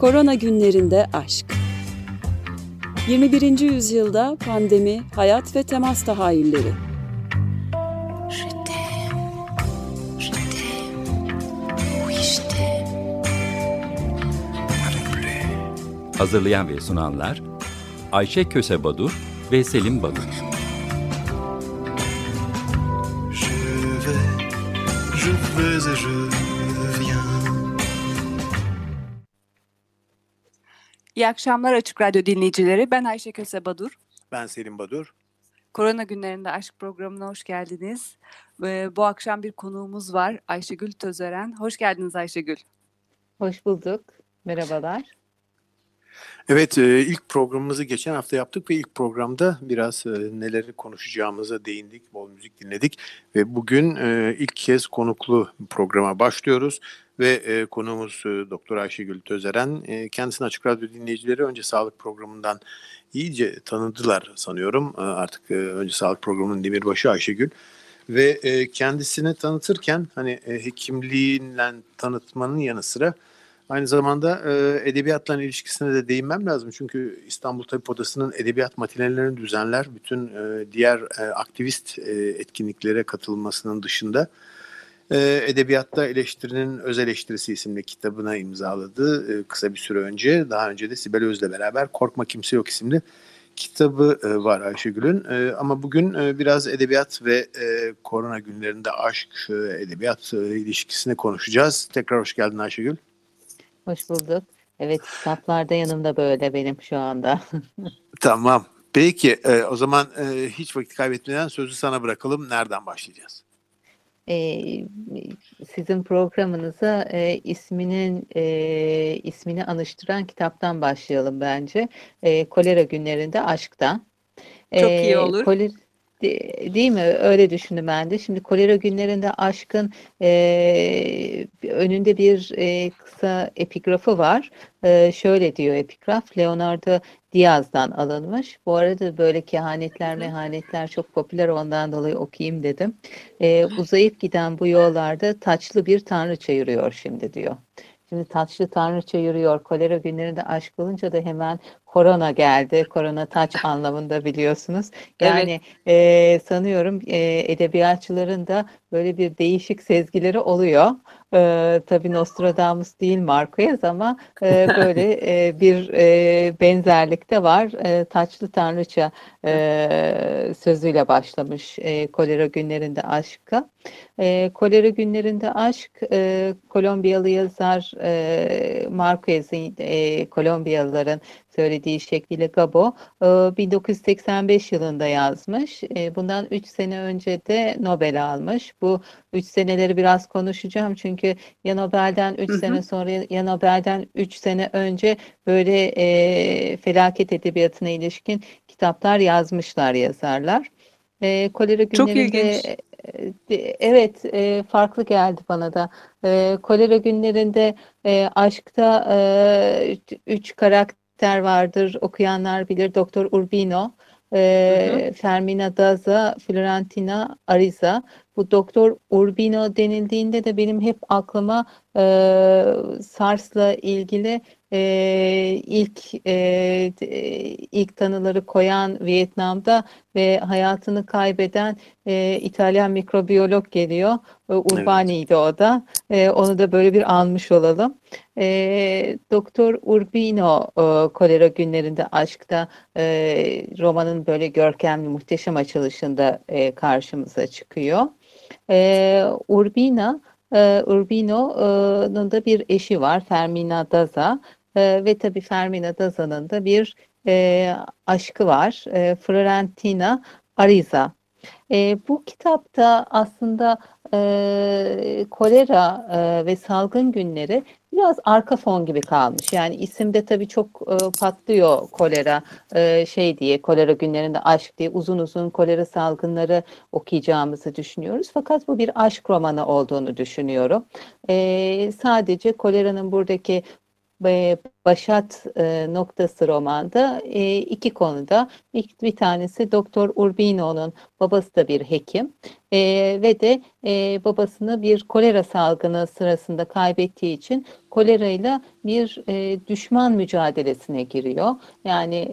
Korona günlerinde aşk. 21. yüzyılda pandemi, hayat ve temas tahayyülleri. Hazırlayan ve sunanlar Ayşe Köse Badur ve Selim Badur. Je vais, je vais et je İyi akşamlar Açık Radyo dinleyicileri. Ben Ayşe Köse Badur. Ben Selim Badur. Korona günlerinde aşk programına hoş geldiniz. Ee, bu akşam bir konuğumuz var. Ayşegül Tözeren. Hoş geldiniz Ayşegül. Hoş bulduk. Merhabalar. Evet e, ilk programımızı geçen hafta yaptık ve ilk programda biraz e, neleri konuşacağımıza değindik, bol müzik dinledik ve bugün e, ilk kez konuklu programa başlıyoruz ve konuğumuz Doktor Ayşegül Tözeren. Kendisini Açık Radyo dinleyicileri önce sağlık programından iyice tanıdılar sanıyorum. Artık önce sağlık programının demirbaşı Ayşegül ve kendisini tanıtırken hani e, hekimliğiyle tanıtmanın yanı sıra Aynı zamanda e, edebiyatla ilişkisine de değinmem lazım. Çünkü İstanbul Tabip Odası'nın edebiyat matinelerini düzenler. Bütün e, diğer e, aktivist e, etkinliklere katılmasının dışında e, Edebiyatta Eleştirinin Öz Eleştirisi isimli kitabına imzaladı e, kısa bir süre önce. Daha önce de Sibel Öz'le beraber Korkma Kimse Yok isimli kitabı e, var Ayşegül'ün. E, ama bugün e, biraz edebiyat ve e, korona günlerinde aşk, e, edebiyat e, ilişkisini konuşacağız. Tekrar hoş geldin Ayşegül. Hoş bulduk. Evet, kitaplarda yanımda böyle benim şu anda. Tamam. Peki e, o zaman e, hiç vakit kaybetmeden sözü sana bırakalım. Nereden başlayacağız? Ee, sizin programınıza e, isminin e, ismini anıştıran kitaptan başlayalım bence. E, kolera günlerinde aşktan. Çok iyi olur. Koler, de- değil mi? Öyle düşündüm ben de. Şimdi kolera günlerinde aşkın e, önünde bir e, kısa epigrafı var. E, şöyle diyor epigraf. Leonardo Diaz'dan alınmış. Bu arada böyle kehanetler, mehanetler çok popüler ondan dolayı okuyayım dedim. E, uzayıp giden bu yollarda taçlı bir tanrıça yürüyor şimdi diyor. Şimdi taçlı tanrıça yürüyor. Kolera günlerinde aşk olunca da hemen korona geldi. Korona taç anlamında biliyorsunuz. Yani e, sanıyorum e, edebiyatçıların da böyle bir değişik sezgileri oluyor. E, tabii Nostradamus değil Marquez ama e, böyle e, bir e, benzerlik de var. E, taçlı tanrıça e, sözüyle başlamış e, kolera günlerinde aşka. E, kolera günlerinde aşk e, Kolombiyalı yazar e, Marquez'in e, Kolombiyalıların söylediği şekliyle Gabo e, 1985 yılında yazmış. Bundan 3 sene önce de Nobel almış. Bu 3 seneleri biraz konuşacağım çünkü ya Nobel'den 3 Hı hı. sene sonra ya Nobel'den 3 sene önce böyle e, felaket edebiyatına ilişkin kitaplar yazmışlar yazarlar. E, kolera Çok günlerinde ilginç. e, evet e, farklı geldi bana da. E, kolera günlerinde e, aşkta e, üç karakter vardır. Okuyanlar bilir. Doktor Urbino, e, Fermina Daza, Florentina Ariza. Bu Doktor Urbino denildiğinde de benim hep aklıma e, SARS'la ilgili e, ilk e, ilk tanıları koyan Vietnam'da ve hayatını kaybeden e, İtalyan mikrobiyolog geliyor. E, Urbani'ydi o da. E, onu da böyle bir almış olalım. E, Doktor Urbino e, kolera günlerinde aşkta e, romanın böyle görkemli muhteşem açılışında e, karşımıza çıkıyor. E, Urbina e, Urbino'nun da bir eşi var Fermina Daza E, ve tabii Fermina Daza'nın da bir e, aşkı var e, Florentina Ariza. E, bu kitapta aslında e, kolera e, ve salgın günleri biraz arka fon gibi kalmış. Yani isimde tabii çok e, patlıyor kolera e, şey diye kolera günlerinde aşk diye uzun uzun kolera salgınları okuyacağımızı düşünüyoruz. Fakat bu bir aşk romanı olduğunu düşünüyorum. E, sadece koleranın buradaki başat e, noktası romanda e, iki konuda. Bir tanesi Doktor Urbino'nun babası da bir hekim e, ve de babasını bir kolera salgını sırasında kaybettiği için kolerayla bir düşman mücadelesine giriyor. Yani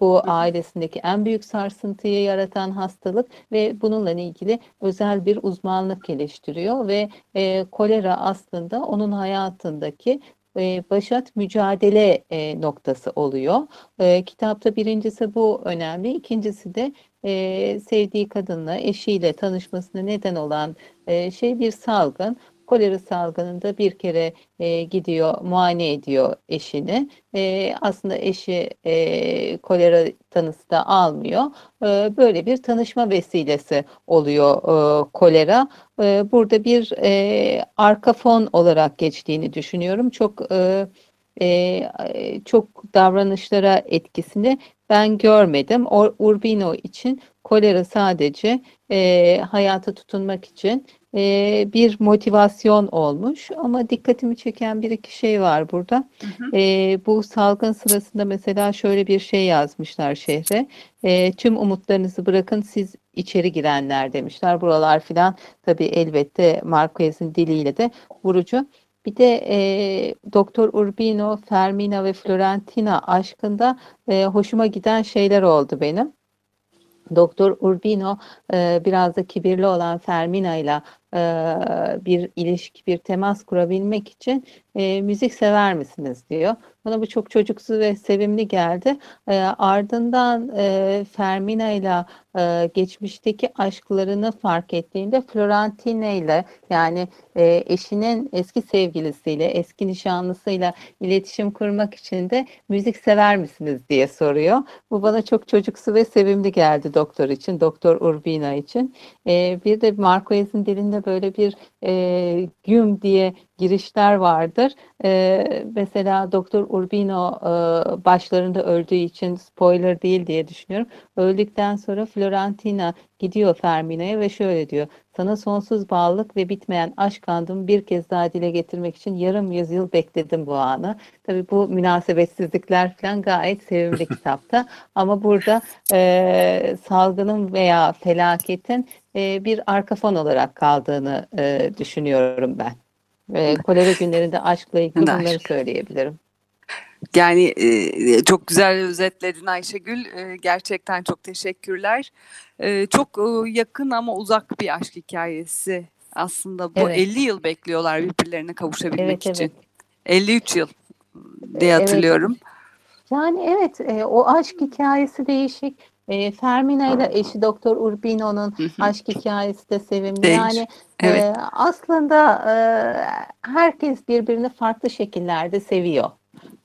bu ailesindeki en büyük sarsıntıyı yaratan hastalık ve bununla ilgili özel bir uzmanlık geliştiriyor ve kolera aslında onun hayatındaki e, başat mücadele e, noktası oluyor. E, kitapta birincisi bu önemli. İkincisi de sevdiği kadınla, eşiyle tanışmasına neden olan şey bir salgın. Kolera salgınında bir kere e, gidiyor, muayene ediyor eşini. E, aslında eşi e, kolera tanısı da almıyor. E, böyle bir tanışma vesilesi oluyor e, kolera. E, burada bir e, arka fon olarak geçtiğini düşünüyorum. Çok e, e, çok davranışlara etkisini ben görmedim. O, Urbino için kolera sadece e, hayata tutunmak için e, bir motivasyon olmuş. Ama dikkatimi çeken bir iki şey var burada. Hı hı. E, bu salgın sırasında mesela şöyle bir şey yazmışlar şehre. E, tüm umutlarınızı bırakın siz içeri girenler demişler. Buralar filan tabii elbette Marquez'in diliyle de vurucu. Bir de e, Doktor Urbino, Fermina ve Florentina aşkında e, hoşuma giden şeyler oldu benim. Doktor Urbino biraz da kibirli olan Fermina ile bir ilişki, bir temas kurabilmek için e, müzik sever misiniz diyor. Bana bu çok çocuksu ve sevimli geldi. E, ardından e, Fermina ile e, geçmişteki aşklarını fark ettiğinde Florentine ile yani e, eşinin eski sevgilisiyle, eski nişanlısıyla iletişim kurmak için de müzik sever misiniz diye soruyor. Bu bana çok çocuksu ve sevimli geldi doktor için, Doktor Urbina için. E, bir de Marquez'in dilinde böyle bir e, güm diye girişler vardır. E, mesela Doktor Urbino e, başlarında öldüğü için spoiler değil diye düşünüyorum. Öldükten sonra Florentina gidiyor Fermina'ya ve şöyle diyor. Sana sonsuz bağlılık ve bitmeyen aşk andımı bir kez daha dile getirmek için yarım yüzyıl bekledim bu anı. Tabii bu münasebetsizlikler falan gayet sevimli kitapta. Ama burada e, salgının veya felaketin e, bir arka fon olarak kaldığını e, düşünüyorum ben. E, kolera günlerinde aşkla ilgili bunları söyleyebilirim. Yani e, çok güzel özetledin Ayşegül. E, gerçekten çok teşekkürler. E, çok e, yakın ama uzak bir aşk hikayesi aslında. Bu evet. 50 yıl bekliyorlar birbirlerine kavuşabilmek evet, için. Evet. 53 yıl diye hatırlıyorum. Evet. Yani evet e, o aşk hikayesi değişik. E, Fermina ile eşi Doktor Urbino'nun aşk hikayesi de sevimli. Değil. Yani evet. e, aslında e, herkes birbirini farklı şekillerde seviyor.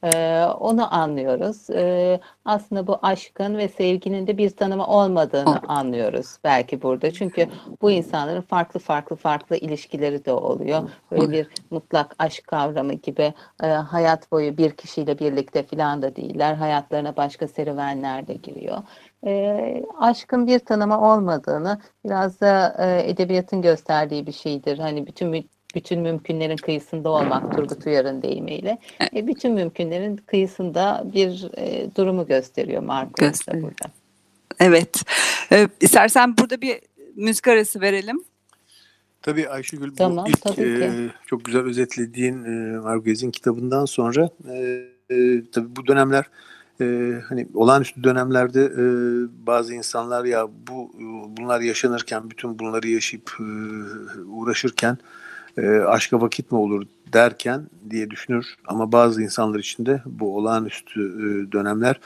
Ee, onu anlıyoruz. Ee, aslında bu aşkın ve sevginin de bir tanımı olmadığını anlıyoruz belki burada. Çünkü bu insanların farklı farklı farklı ilişkileri de oluyor. Böyle bir mutlak aşk kavramı gibi e, hayat boyu bir kişiyle birlikte falan da değiller. Hayatlarına başka serüvenler de giriyor. E, aşkın bir tanımı olmadığını biraz da e, edebiyatın gösterdiği bir şeydir. Hani bütün bütün mümkünlerin kıyısında olmak Turgut Uyar'ın deyimiyle. E, bütün mümkünlerin kıyısında bir e, durumu gösteriyor Marcos da burada. Evet. Ee, istersen burada bir müzik arası verelim. Tabii Ayşegül tamam, bu ilk e, çok güzel özetlediğin e, Marquez'in kitabından sonra e, e, tabii bu dönemler e, hani olağanüstü dönemlerde e, bazı insanlar ya bu bunlar yaşanırken bütün bunları yaşayıp e, uğraşırken e, aşka vakit mi olur derken diye düşünür. Ama bazı insanlar için de bu olağanüstü e, dönemler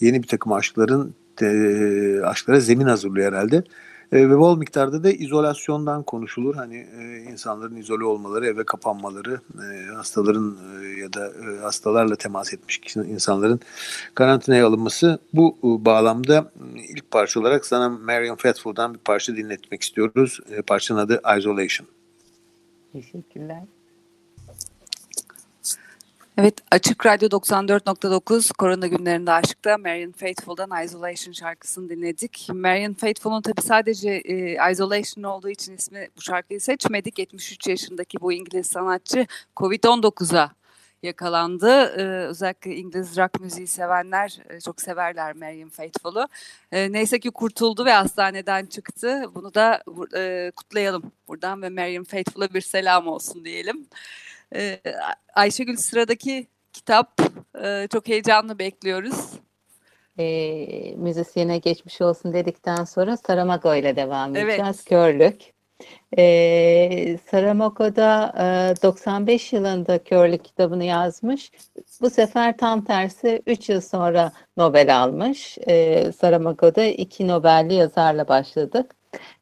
yeni bir takım aşkların e, aşklara zemin hazırlıyor herhalde. E, ve bol miktarda da izolasyondan konuşulur. Hani e, insanların izole olmaları, eve kapanmaları, e, hastaların e, ya da e, hastalarla temas etmiş insanların karantinaya alınması. Bu e, bağlamda ilk parça olarak sana Marion Faithfull'dan bir parça dinletmek istiyoruz. E, parçanın adı Isolation. Teşekkürler. Evet Açık Radyo 94.9 Korona günlerinde aşkta Marion Faithfull'dan Isolation şarkısını dinledik. Marion Faithfull'un tabi sadece e, Isolation olduğu için ismi bu şarkıyı seçmedik. 73 yaşındaki bu İngiliz sanatçı Covid-19'a yakalandı. Ee, özellikle İngiliz rock müziği sevenler e, çok severler Marion Faithfull'u. E, neyse ki kurtuldu ve hastaneden çıktı. Bunu da e, kutlayalım buradan ve Marion Faithfull'a bir selam olsun diyelim. E, Ayşegül sıradaki kitap e, çok heyecanlı bekliyoruz. E, müzisyene geçmiş olsun dedikten sonra Saramago ile devam edeceğiz. Evet. Körlük. E, Saramago'da e, 95 yılında Körlük kitabını yazmış. Bu sefer tam tersi 3 yıl sonra Nobel almış. E, Saramago'da iki Nobel'li yazarla başladık.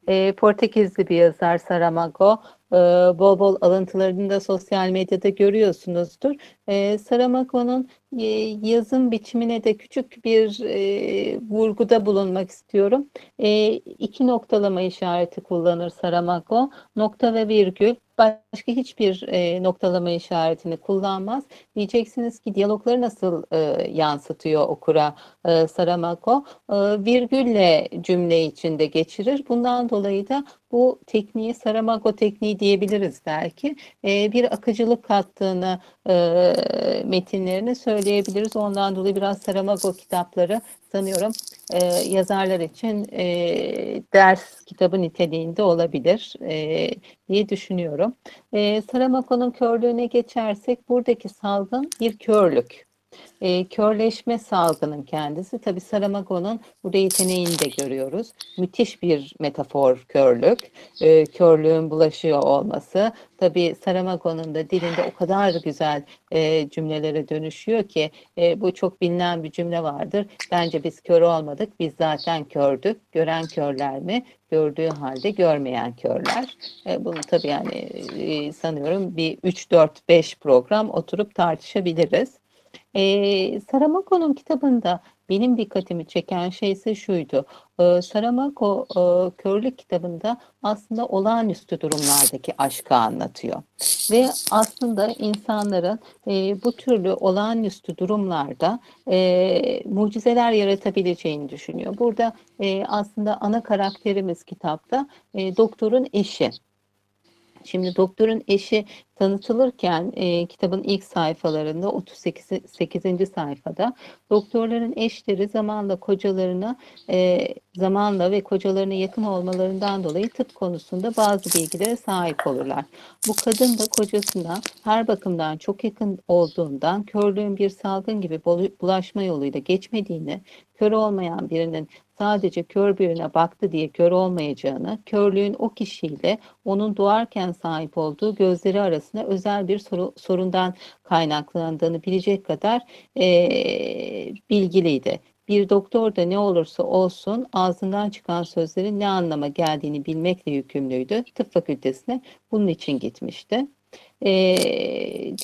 E, Portekizli bir yazar Saramago. E, bol bol alıntılarını da sosyal medyada görüyorsunuzdur. E, Saramago'nun yazım biçimine de küçük bir e, vurguda bulunmak istiyorum. E, iki noktalama işareti kullanır Saramago. Nokta ve virgül başka hiçbir e, noktalama işaretini kullanmaz. Diyeceksiniz ki diyalogları nasıl e, yansıtıyor okura e, Saramago? Virgülle cümle içinde geçirir. Bundan dolayı da bu tekniği Saramago tekniği diyebiliriz belki. E, bir akıcılık kattığını e, metinlerini söyleyebiliriz. Ondan dolayı biraz Saramago kitapları sanıyorum e, yazarlar için e, ders kitabı niteliğinde olabilir e, diye düşünüyorum. E, Saramago'nun körlüğüne geçersek buradaki salgın bir körlük e, körleşme salgının kendisi. Tabi Saramago'nun burada yeteneğini de görüyoruz. Müthiş bir metafor körlük. E, körlüğün bulaşıyor olması. Tabi Saramago'nun da dilinde o kadar güzel e, cümlelere dönüşüyor ki e, bu çok bilinen bir cümle vardır. Bence biz kör olmadık, biz zaten kördük. Gören körler mi? Gördüğü halde görmeyen körler. E, bunu tabii yani e, sanıyorum bir 3-4-5 program oturup tartışabiliriz. E, Saramago'nun kitabında benim dikkatimi çeken şey ise şuydu. E, Saramago e, Körlük kitabında aslında olağanüstü durumlardaki aşkı anlatıyor. Ve aslında insanların e, bu türlü olağanüstü durumlarda e, mucizeler yaratabileceğini düşünüyor. Burada e, aslında ana karakterimiz kitapta e, doktorun eşi. Şimdi doktorun eşi tanıtılırken e, kitabın ilk sayfalarında 38. 8. sayfada doktorların eşleri zamanla kocalarına e, zamanla ve kocalarına yakın olmalarından dolayı tıp konusunda bazı bilgilere sahip olurlar. Bu kadın da kocasına her bakımdan çok yakın olduğundan körlüğün bir salgın gibi bulaşma yoluyla geçmediğini, kör olmayan birinin sadece kör birine baktı diye kör olmayacağını, körlüğün o kişiyle onun doğarken sahip olduğu gözleri arasında özel bir soru, sorundan kaynaklandığını bilecek kadar e, bilgiliydi. Bir doktor da ne olursa olsun ağzından çıkan sözlerin ne anlama geldiğini bilmekle yükümlüydü. Tıp fakültesine bunun için gitmişti. Ee,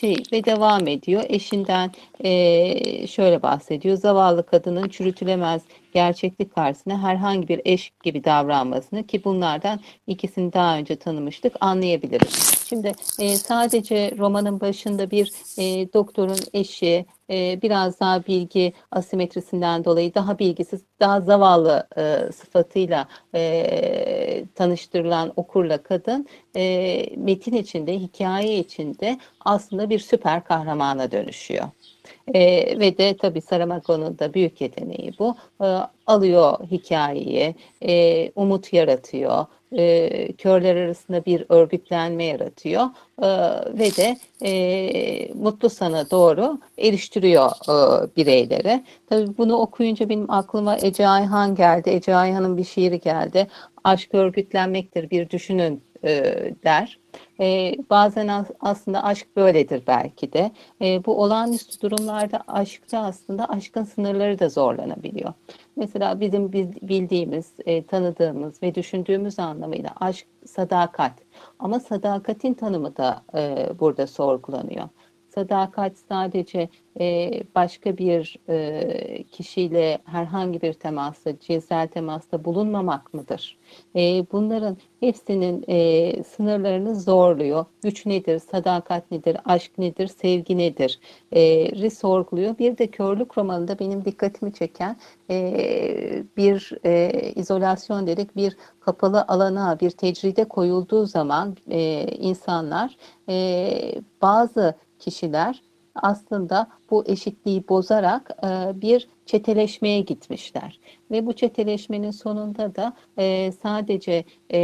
şey ve devam ediyor. Eşinden e, şöyle bahsediyor. Zavallı kadının çürütülemez gerçeklik karşısında herhangi bir eş gibi davranmasını ki bunlardan ikisini daha önce tanımıştık anlayabiliriz. Şimdi e, sadece romanın başında bir e, doktorun eşi e, biraz daha bilgi asimetrisinden dolayı daha bilgisiz, daha zavallı e, sıfatıyla e, tanıştırılan okurla kadın e, metin içinde, hikaye içinde aslında bir süper kahramana dönüşüyor. E, ve de tabii Saramago'nun da büyük yeteneği bu. E, alıyor hikayeyi, e, umut yaratıyor, e, körler arasında bir örgütlenme yaratıyor e, ve de e, mutlu sana doğru eriştiriyor e, bireylere. Tabii bunu okuyunca benim aklıma Ece Ayhan geldi. Ece Ayhan'ın bir şiiri geldi. Aşk örgütlenmektir bir düşünün e, der. E, bazen as, aslında aşk böyledir belki de. E, bu olağanüstü durumlarda aşkta aslında aşkın sınırları da zorlanabiliyor. Mesela bizim bildiğimiz, e, tanıdığımız ve düşündüğümüz anlamıyla aşk sadakat. Ama sadakatin tanımı da e, burada sorgulanıyor. Sadakat sadece e, başka bir e, kişiyle herhangi bir temasta, cinsel temasta bulunmamak mıdır? E, bunların hepsinin e, sınırlarını zorluyor. Güç nedir, sadakat nedir, aşk nedir, sevgi nedir e, sorguluyor. Bir de Körlük romanında benim dikkatimi çeken e, bir e, izolasyon dedik, bir kapalı alana, bir tecride koyulduğu zaman e, insanlar e, bazı kişiler aslında bu eşitliği bozarak e, bir çeteleşmeye gitmişler. Ve bu çeteleşmenin sonunda da e, sadece e,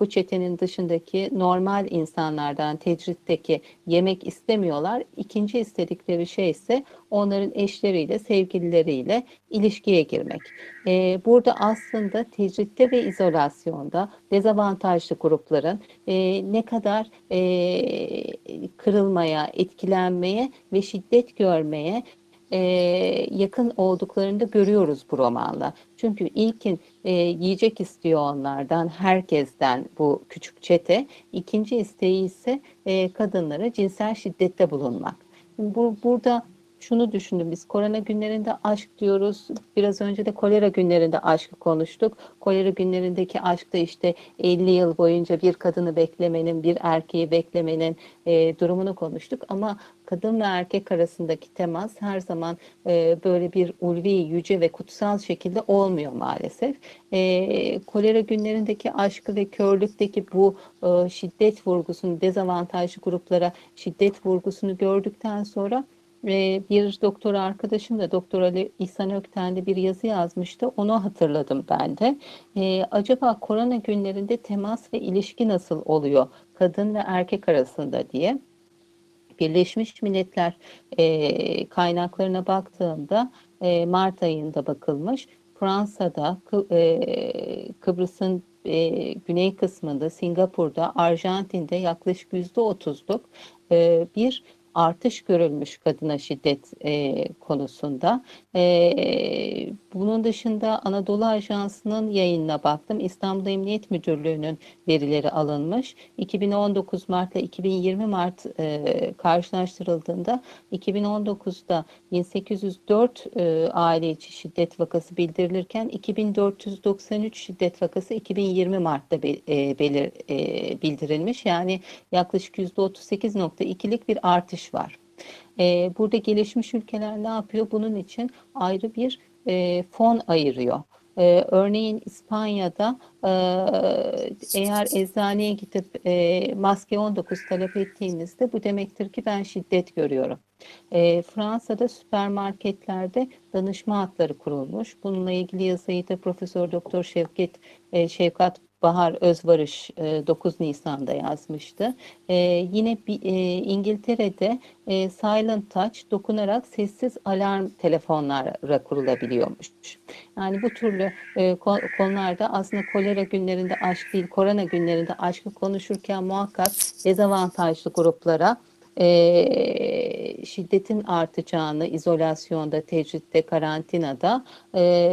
bu çetenin dışındaki normal insanlardan tecritteki yemek istemiyorlar. İkinci istedikleri şey ise onların eşleriyle, sevgilileriyle ilişkiye girmek. E, burada aslında tecritte ve izolasyonda dezavantajlı grupların e, ne kadar e, kırılmaya, etkilenmeye ve şiddet görmeye e, yakın olduklarını da görüyoruz bu romanla. Çünkü ilkin e, yiyecek istiyor onlardan, herkesten bu küçük çete. İkinci isteği ise e, kadınlara cinsel şiddette bulunmak. Bu, burada şunu düşündüm biz korona günlerinde aşk diyoruz. Biraz önce de kolera günlerinde aşkı konuştuk. Kolera günlerindeki aşk da işte 50 yıl boyunca bir kadını beklemenin, bir erkeği beklemenin e, durumunu konuştuk. Ama kadın ve erkek arasındaki temas her zaman e, böyle bir ulvi, yüce ve kutsal şekilde olmuyor maalesef. E, kolera günlerindeki aşkı ve körlükteki bu e, şiddet vurgusunu, dezavantajlı gruplara şiddet vurgusunu gördükten sonra bir doktor arkadaşım da Doktor Ali İhsan Ökten'de bir yazı yazmıştı. Onu hatırladım ben de. Ee, acaba korona günlerinde temas ve ilişki nasıl oluyor kadın ve erkek arasında diye. Birleşmiş Milletler e, kaynaklarına baktığımda e, Mart ayında bakılmış. Fransa'da, e, Kıbrıs'ın e, güney kısmında, Singapur'da, Arjantin'de yaklaşık yüzde otuzluk e, bir artış görülmüş kadına şiddet e, konusunda. E, bunun dışında Anadolu Ajansı'nın yayınına baktım. İstanbul Emniyet Müdürlüğü'nün verileri alınmış. 2019 Mart ile 2020 Mart e, karşılaştırıldığında 2019'da 1804 e, aile içi şiddet vakası bildirilirken 2493 şiddet vakası 2020 Mart'ta be, e, belir, e, bildirilmiş. Yani yaklaşık %38.2'lik bir artış var. E, burada gelişmiş ülkeler ne yapıyor? Bunun için ayrı bir e, fon ayırıyor. Ee, örneğin İspanya'da e, eğer eczaneye gidip e, maske 19 talep ettiğinizde bu demektir ki ben şiddet görüyorum. E, Fransa'da süpermarketlerde danışma hatları kurulmuş. Bununla ilgili yazıyı da Profesör Doktor Şevket e, Şevkat Bahar Özvarış 9 e, Nisan'da yazmıştı. E, yine e, İngiltere'de Silent Touch dokunarak sessiz alarm telefonlara kurulabiliyormuş. Yani bu türlü konularda aslında kolera günlerinde aşk değil, korona günlerinde aşkı konuşurken muhakkak dezavantajlı gruplara şiddetin artacağını izolasyonda, tecritte, karantinada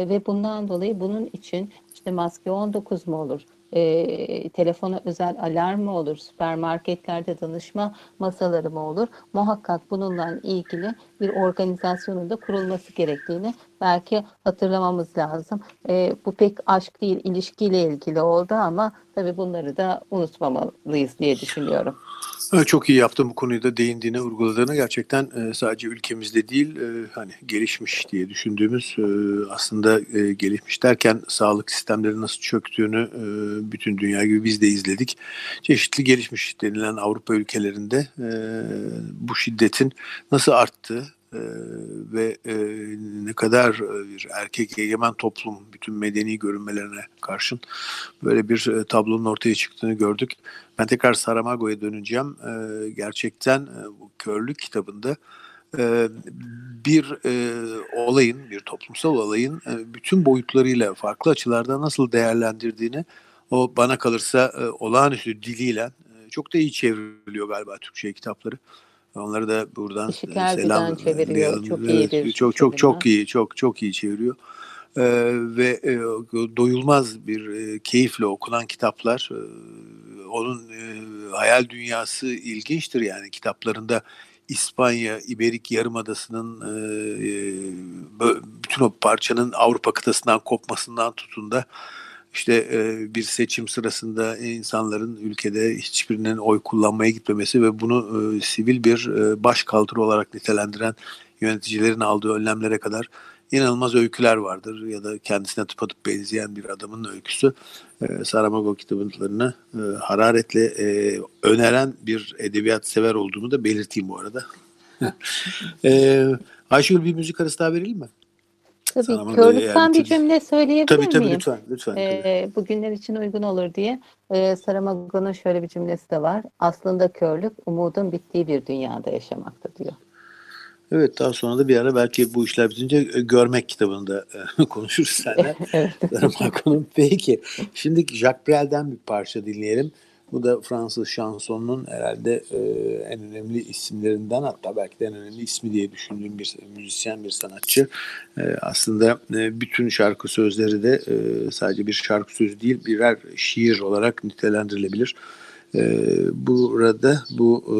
ve bundan dolayı bunun için işte maske 19 mu olur, e, telefona özel alarm mı olur, süpermarketlerde danışma masaları mı olur? Muhakkak bununla ilgili bir organizasyonun da kurulması gerektiğini belki hatırlamamız lazım. E, bu pek aşk değil, ilişkiyle ilgili oldu ama tabii bunları da unutmamalıyız diye düşünüyorum. Çok iyi yaptın bu konuyu da değindiğine, vurguladığına gerçekten e, sadece ülkemizde değil, e, hani gelişmiş diye düşündüğümüz e, aslında gelişmiş derken sağlık sistemleri nasıl çöktüğünü bütün dünya gibi biz de izledik. Çeşitli gelişmiş denilen Avrupa ülkelerinde bu şiddetin nasıl arttığı ee, ve e, ne kadar e, bir erkek egemen toplum bütün medeni görünmelerine karşın böyle bir e, tablonun ortaya çıktığını gördük. Ben tekrar Saramago'ya döneceğim. E, gerçekten e, bu Körlük kitabında e, bir e, olayın, bir toplumsal olayın e, bütün boyutlarıyla farklı açılardan nasıl değerlendirdiğini o bana kalırsa e, olağanüstü diliyle e, çok da iyi çevriliyor galiba Türkçe kitapları. Onları da buradan Işık selam çeviriyor. Çok iyi bir çok çok çok iyi çok çok iyi çeviriyor. Ee, ve e, doyulmaz bir e, keyifle okunan kitaplar. E, onun e, hayal dünyası ilginçtir yani kitaplarında İspanya, İberik Yarımadası'nın e, e, bütün o parçanın Avrupa kıtasından kopmasından tutun da işte e, bir seçim sırasında insanların ülkede hiçbirinin oy kullanmaya gitmemesi ve bunu e, sivil bir e, başkaldırı olarak nitelendiren yöneticilerin aldığı önlemlere kadar inanılmaz öyküler vardır ya da kendisine tıpatıp benzeyen bir adamın öyküsü e, Saramago kitaplarını e, hararetle e, öneren bir edebiyat sever olduğumu da belirteyim bu arada. ee, Ayşegül bir müzik arası daha verelim mi? Tabii körlükten bir cümle söyleyebilir tabii, tabii, miyim? Lütfen, lütfen. Ee, bugünler için uygun olur diye. Ee, Saramago'nun şöyle bir cümlesi de var. Aslında körlük umudun bittiği bir dünyada yaşamakta diyor. Evet daha sonra da bir ara belki bu işler bitince e, görmek kitabında e, konuşuruz seninle. evet. Saramago'nun. Peki şimdi Jacques Brel'den bir parça dinleyelim. Bu da Fransız şansonunun herhalde e, en önemli isimlerinden hatta belki de en önemli ismi diye düşündüğüm bir müzisyen, bir sanatçı. E, aslında e, bütün şarkı sözleri de e, sadece bir şarkı sözü değil birer şiir olarak nitelendirilebilir. E, burada bu e,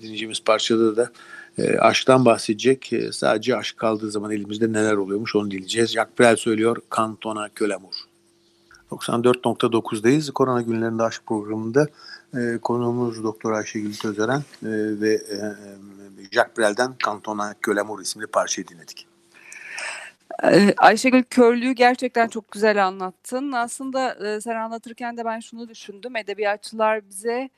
dinleyeceğimiz parçada da e, aşktan bahsedecek. E, sadece aşk kaldığı zaman elimizde neler oluyormuş onu dinleyeceğiz. Jacques Brel söylüyor Cantona Kölamur. 94.9'dayız. Korona günlerinde aşk programında e, konuğumuz Doktor Ayşegül Tözören e, ve e, Jacques Brel'den Cantona Kölamur isimli parçayı dinledik. Ee, Ayşegül körlüğü gerçekten çok güzel anlattın. Aslında e, sen anlatırken de ben şunu düşündüm. Edebiyatçılar bize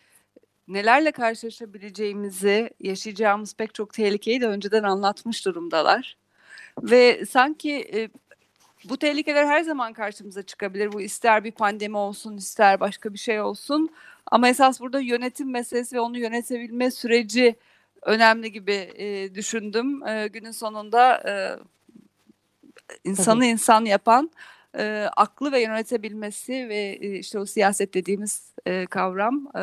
nelerle karşılaşabileceğimizi, yaşayacağımız pek çok tehlikeyi de önceden anlatmış durumdalar. Ve sanki e, bu tehlikeler her zaman karşımıza çıkabilir. Bu ister bir pandemi olsun, ister başka bir şey olsun. Ama esas burada yönetim meselesi ve onu yönetebilme süreci önemli gibi e, düşündüm. E, günün sonunda e, insanı Tabii. insan yapan e, aklı ve yönetebilmesi ve e, işte o siyaset dediğimiz e, kavram e,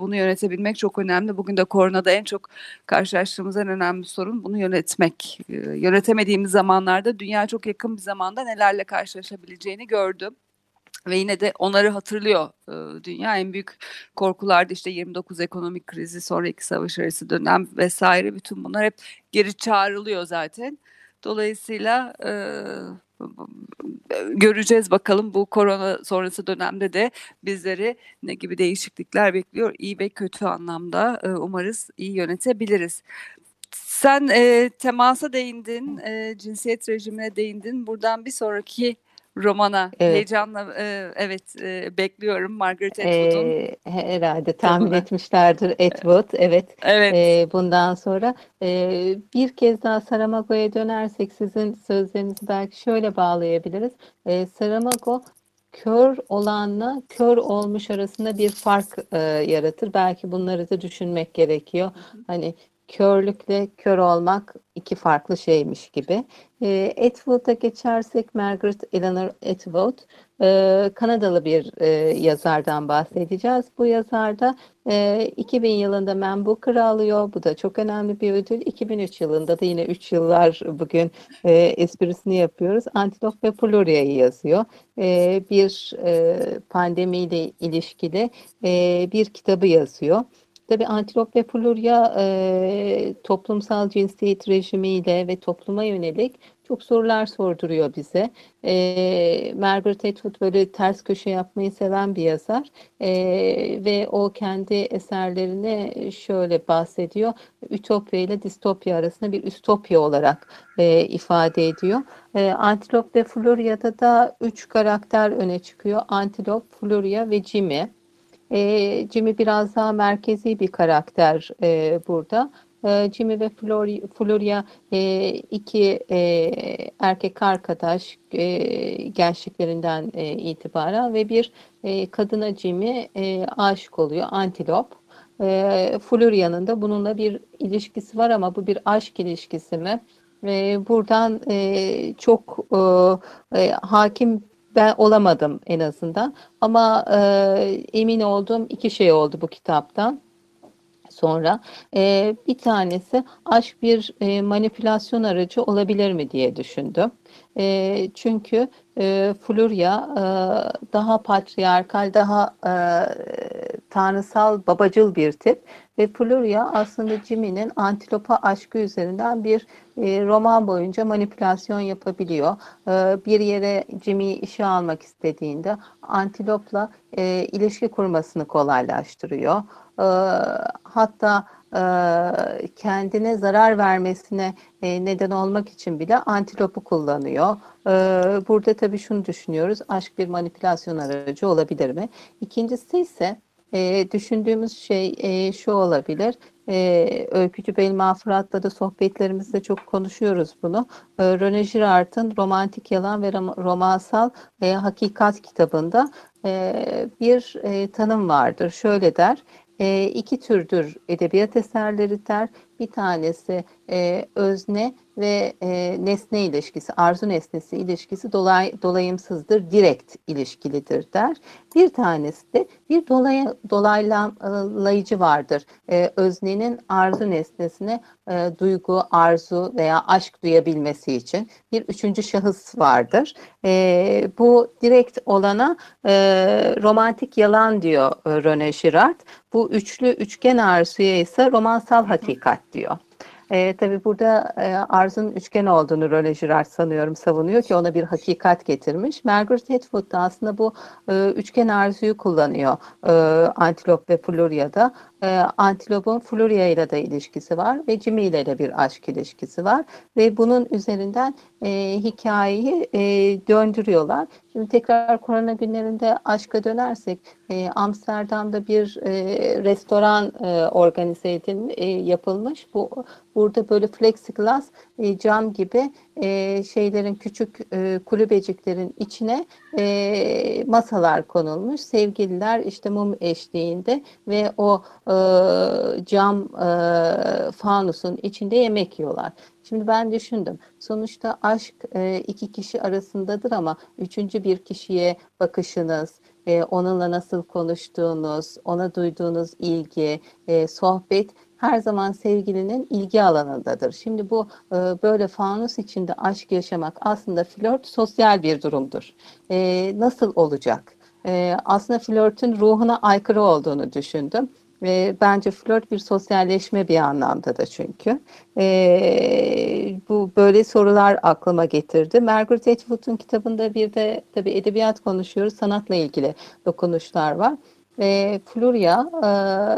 bunu yönetebilmek çok önemli. Bugün de koronada en çok karşılaştığımız en önemli sorun bunu yönetmek. E, yönetemediğimiz zamanlarda dünya çok yakın bir zamanda nelerle karşılaşabileceğini gördüm. Ve yine de onları hatırlıyor dünya. En büyük korkularda işte 29 ekonomik krizi, sonraki savaş arası dönem vesaire bütün bunlar hep geri çağrılıyor zaten. Dolayısıyla göreceğiz bakalım bu korona sonrası dönemde de bizleri ne gibi değişiklikler bekliyor. İyi ve kötü anlamda e, umarız iyi yönetebiliriz. Sen e, temasa değindin, e, cinsiyet rejimine değindin. Buradan bir sonraki romana evet. heyecanla e, evet e, bekliyorum Margaret Atwood'un. E, herhalde tahmin kitabını. etmişlerdir Atwood evet. Evet. E, bundan sonra e, bir kez daha Saramago'ya dönersek sizin sözlerinizi belki şöyle bağlayabiliriz. E, Saramago kör olanla kör olmuş arasında bir fark e, yaratır. Belki bunları da düşünmek gerekiyor. Hani körlükle kör olmak iki farklı şeymiş gibi. E, Atwood'a geçersek Margaret Eleanor Atwood e, Kanadalı bir e, yazardan bahsedeceğiz. Bu yazarda e, 2000 yılında Man Booker'ı alıyor. Bu da çok önemli bir ödül. 2003 yılında da yine 3 yıllar bugün e, esprisini yapıyoruz. Antilop ve Poluria'yı yazıyor. E, bir e, pandemiyle ilişkili e, bir kitabı yazıyor. Tabi Antilop ve Florya e, toplumsal cinsiyet rejimiyle ve topluma yönelik çok sorular sorduruyor bize. E, Margaret Atwood böyle ters köşe yapmayı seven bir yazar e, ve o kendi eserlerine şöyle bahsediyor. Ütopya ile distopya arasında bir üstopya olarak e, ifade ediyor. E, Antilop ve Florya'da da üç karakter öne çıkıyor. Antilop, Florya ve Jimmy. E, Jimmy biraz daha merkezi bir karakter e, burada. E, Jimmy ve Floria e, iki e, erkek arkadaş e, gençliklerinden e, itibaren ve bir e, kadına Jimmy e, aşık oluyor, Antilop. E, Floria'nın da bununla bir ilişkisi var ama bu bir aşk ilişkisi mi? E, buradan e, çok e, e, hakim ben olamadım en azından. Ama e, emin olduğum iki şey oldu bu kitaptan sonra. E, bir tanesi aşk bir e, manipülasyon aracı olabilir mi diye düşündüm. E, çünkü e, Florya e, daha patriarkal, daha e, tanrısal, babacıl bir tip. Ve Florya aslında Jimmy'nin antilopa aşkı üzerinden bir e, roman boyunca manipülasyon yapabiliyor. E, bir yere Jimmy'yi işe almak istediğinde antilopla e, ilişki kurmasını kolaylaştırıyor. E, hatta e, kendine zarar vermesine e, neden olmak için bile antilopu kullanıyor. E, burada tabii şunu düşünüyoruz, aşk bir manipülasyon aracı olabilir mi? İkincisi ise e, düşündüğümüz şey şu olabilir. e, Öykücü Belma Fırat'la da sohbetlerimizde çok konuşuyoruz bunu. E, Rene Girard'ın Romantik Yalan ve Romansal e, Hakikat kitabında bir tanım vardır. Şöyle der, e, iki türdür edebiyat eserleri der. Bir tanesi e, özne ve e, nesne ilişkisi, arzu nesnesi ilişkisi dolay, dolayımsızdır, direkt ilişkilidir der. Bir tanesi de bir dolay, dolaylayıcı vardır. E, öznenin arzu nesnesine e, duygu, arzu veya aşk duyabilmesi için bir üçüncü şahıs vardır. E, bu direkt olana e, romantik yalan diyor e, René Girard. Bu üçlü üçgen arzuya ise romansal hakikat diyor. E, tabii burada e, arzın üçgen olduğunu Röle Girard sanıyorum savunuyor ki ona bir hakikat getirmiş. Margaret Atwood da aslında bu e, üçgen arzuyu kullanıyor e, Antilop ve Floria'da. E, Antilop'un Floria ile de ilişkisi var ve Jimmy ile de bir aşk ilişkisi var ve bunun üzerinden e, hikayeyi e, döndürüyorlar. Şimdi tekrar korona günlerinde aşka dönersek e, Amsterdam'da bir e, restoran e, organize edilmiş, e, yapılmış. Bu burada böyle plexiglass cam gibi e, şeylerin küçük e, kulübeciklerin içine e, masalar konulmuş. Sevgililer işte mum eşliğinde ve o e, cam e, fanusun içinde yemek yiyorlar. Şimdi ben düşündüm. Sonuçta aşk e, iki kişi arasındadır ama üçüncü bir kişiye bakışınız, e, onunla nasıl konuştuğunuz, ona duyduğunuz ilgi, e, sohbet her zaman sevgilinin ilgi alanındadır. Şimdi bu e, böyle fanus içinde aşk yaşamak aslında flört sosyal bir durumdur. E, nasıl olacak? E, aslında flörtün ruhuna aykırı olduğunu düşündüm. E, bence flört bir sosyalleşme bir anlamda da çünkü. E, bu böyle sorular aklıma getirdi. Margaret Atwood'un kitabında bir de tabii edebiyat konuşuyoruz, sanatla ilgili dokunuşlar var. E, Florya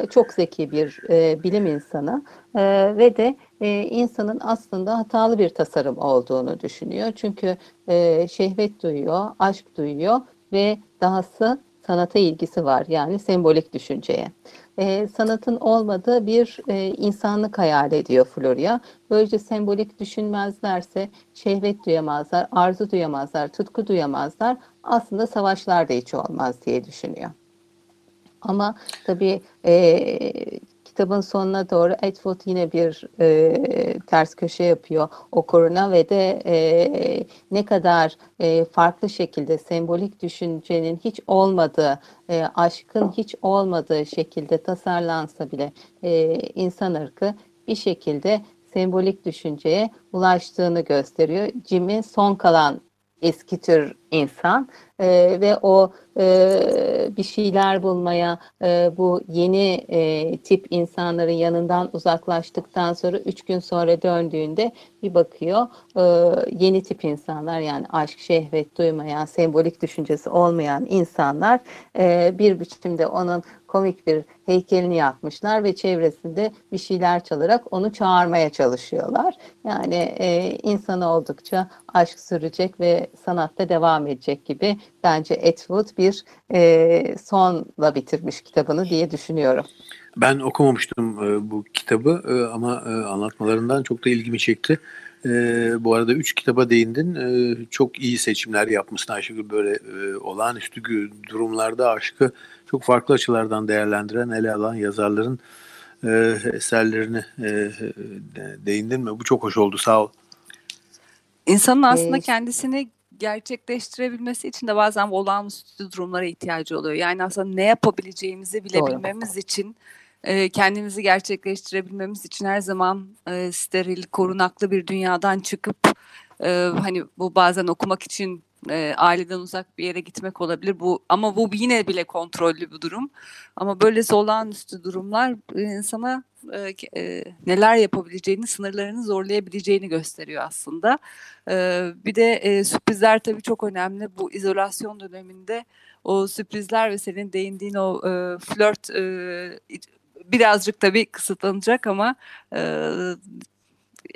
e, çok zeki bir e, bilim insanı e, ve de e, insanın aslında hatalı bir tasarım olduğunu düşünüyor. Çünkü e, şehvet duyuyor, aşk duyuyor ve dahası sanata ilgisi var yani sembolik düşünceye. E, sanatın olmadığı bir e, insanlık hayal ediyor Florya. Böylece sembolik düşünmezlerse şehvet duyamazlar, arzu duyamazlar, tutku duyamazlar. Aslında savaşlar da hiç olmaz diye düşünüyor. Ama tabii e, kitabın sonuna doğru Atwood yine bir e, ters köşe yapıyor okuruna ve de e, ne kadar e, farklı şekilde sembolik düşüncenin hiç olmadığı, e, aşkın hiç olmadığı şekilde tasarlansa bile e, insan ırkı bir şekilde sembolik düşünceye ulaştığını gösteriyor. Jim'in son kalan eski tür insan e, ve o e, bir şeyler bulmaya e, bu yeni e, tip insanların yanından uzaklaştıktan sonra üç gün sonra döndüğünde bir bakıyor e, yeni tip insanlar yani aşk, şehvet duymayan, sembolik düşüncesi olmayan insanlar e, bir biçimde onun komik bir heykelini yapmışlar ve çevresinde bir şeyler çalarak onu çağırmaya çalışıyorlar. Yani e, insan oldukça aşk sürecek ve sanatta devam edecek gibi bence Atwood bir e, sonla bitirmiş kitabını diye düşünüyorum. Ben okumamıştım e, bu kitabı e, ama e, anlatmalarından çok da ilgimi çekti. E, bu arada üç kitaba değindin. E, çok iyi seçimler yapmışsın Ayşegül. Böyle e, olağanüstü durumlarda aşkı çok farklı açılardan değerlendiren, ele alan yazarların e, eserlerini e, değindin mi? Bu çok hoş oldu. Sağ ol. İnsanın aslında ee, kendisini gerçekleştirebilmesi için de bazen olağanüstü durumlara ihtiyacı oluyor. Yani aslında ne yapabileceğimizi bilebilmemiz Doğru. için e, kendimizi gerçekleştirebilmemiz için her zaman e, steril, korunaklı bir dünyadan çıkıp e, hani bu bazen okumak için e, aileden uzak bir yere gitmek olabilir. Bu ama bu yine bile kontrollü bir durum. Ama böyle olağanüstü durumlar insana e, e, neler yapabileceğini, sınırlarını zorlayabileceğini gösteriyor aslında. E, bir de e, sürprizler tabii çok önemli. Bu izolasyon döneminde o sürprizler ve senin değindiğin o e, flört e, birazcık tabii kısıtlanacak ama e,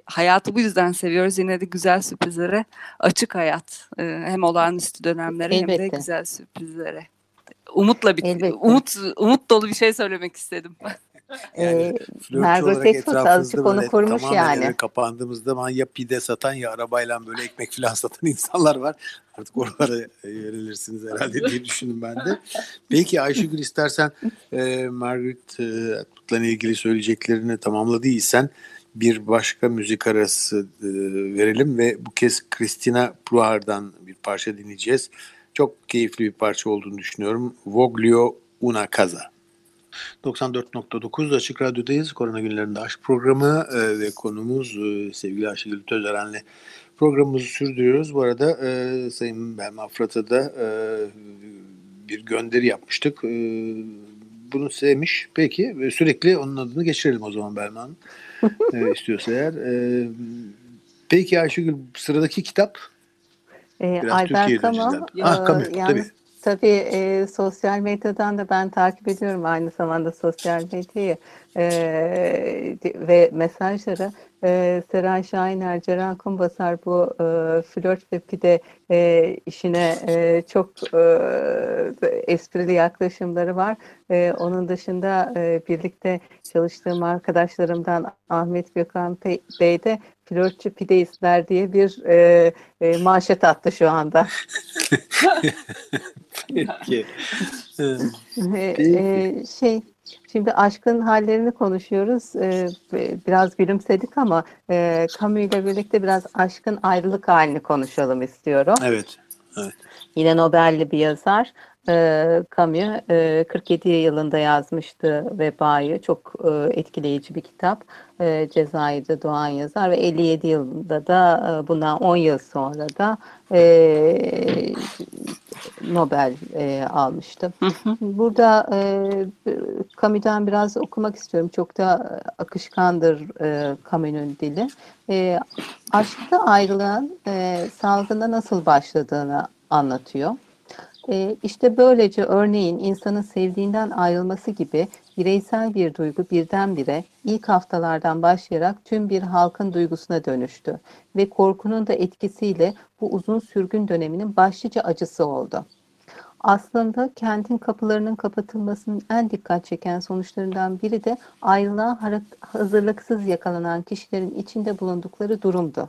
hayatı bu yüzden seviyoruz. Yine de güzel sürprizlere açık hayat. E, hem olağanüstü dönemlere Elbette. hem de güzel sürprizlere. Umutla bir umut umut dolu bir şey söylemek istedim. Yani Ee, Margaret olarak Atwood etrafınızda azıcık onu tamamen yani. eve kapandığımızda zaman ya pide satan ya arabayla böyle ekmek falan satan insanlar var. Artık oralara e, yönelirsiniz herhalde diye düşündüm ben de. Peki Ayşegül istersen e, Margaret e, Atwood'la ilgili söyleyeceklerini tamamladıysan bir başka müzik arası e, verelim ve bu kez Christina Pluhar'dan bir parça dinleyeceğiz. Çok keyifli bir parça olduğunu düşünüyorum. Voglio una casa. 94.9 Açık Radyo'dayız. Korona günlerinde aşk programı e, ve konumuz e, sevgili Ayşegül Tözeren'le programımızı sürdürüyoruz. Bu arada e, Sayın Belma Fırat'a da e, bir gönderi yapmıştık. E, bunu sevmiş. Peki ve sürekli onun adını geçirelim o zaman Belma Hanım. e, istiyorsa eğer. E, peki Ayşegül sıradaki kitap Ee, biraz Albert Camus, e, Ah, Camus, yalnız tabii e, sosyal medyadan da ben takip ediyorum aynı zamanda sosyal medyayı e, ve mesajları. E, Seren Şahiner, Ceren Kumbasar bu e, flört ve pide e, işine e, çok e, esprili yaklaşımları var. E, onun dışında e, birlikte çalıştığım arkadaşlarımdan Ahmet Gökhan Bey de flörtçü pideistler diye bir e, e, manşet attı şu anda. Peki. Peki. e, şey şimdi aşkın hallerini konuşuyoruz. E, b- biraz gülümsedik ama e, Camus ile birlikte biraz aşkın ayrılık halini konuşalım istiyorum. evet. Yine Nobel'li bir yazar. E, Camus e, 47 yılında yazmıştı Veba'yı. Çok e, etkileyici bir kitap. E, Cezayir'de doğan yazar ve 57 yılında da e, bundan 10 yıl sonra da e, Nobel e, almıştı. Burada e, Camus'dan biraz okumak istiyorum. Çok da akışkandır e, Camus'un dili. E, aşkta ayrılığın e, salgında nasıl başladığını anlatıyor. E, işte böylece örneğin insanın sevdiğinden ayrılması gibi bireysel bir duygu birdenbire ilk haftalardan başlayarak tüm bir halkın duygusuna dönüştü ve korkunun da etkisiyle bu uzun sürgün döneminin başlıca acısı oldu. Aslında kentin kapılarının kapatılmasının en dikkat çeken sonuçlarından biri de ayrılığa hazırlıksız yakalanan kişilerin içinde bulundukları durumdu.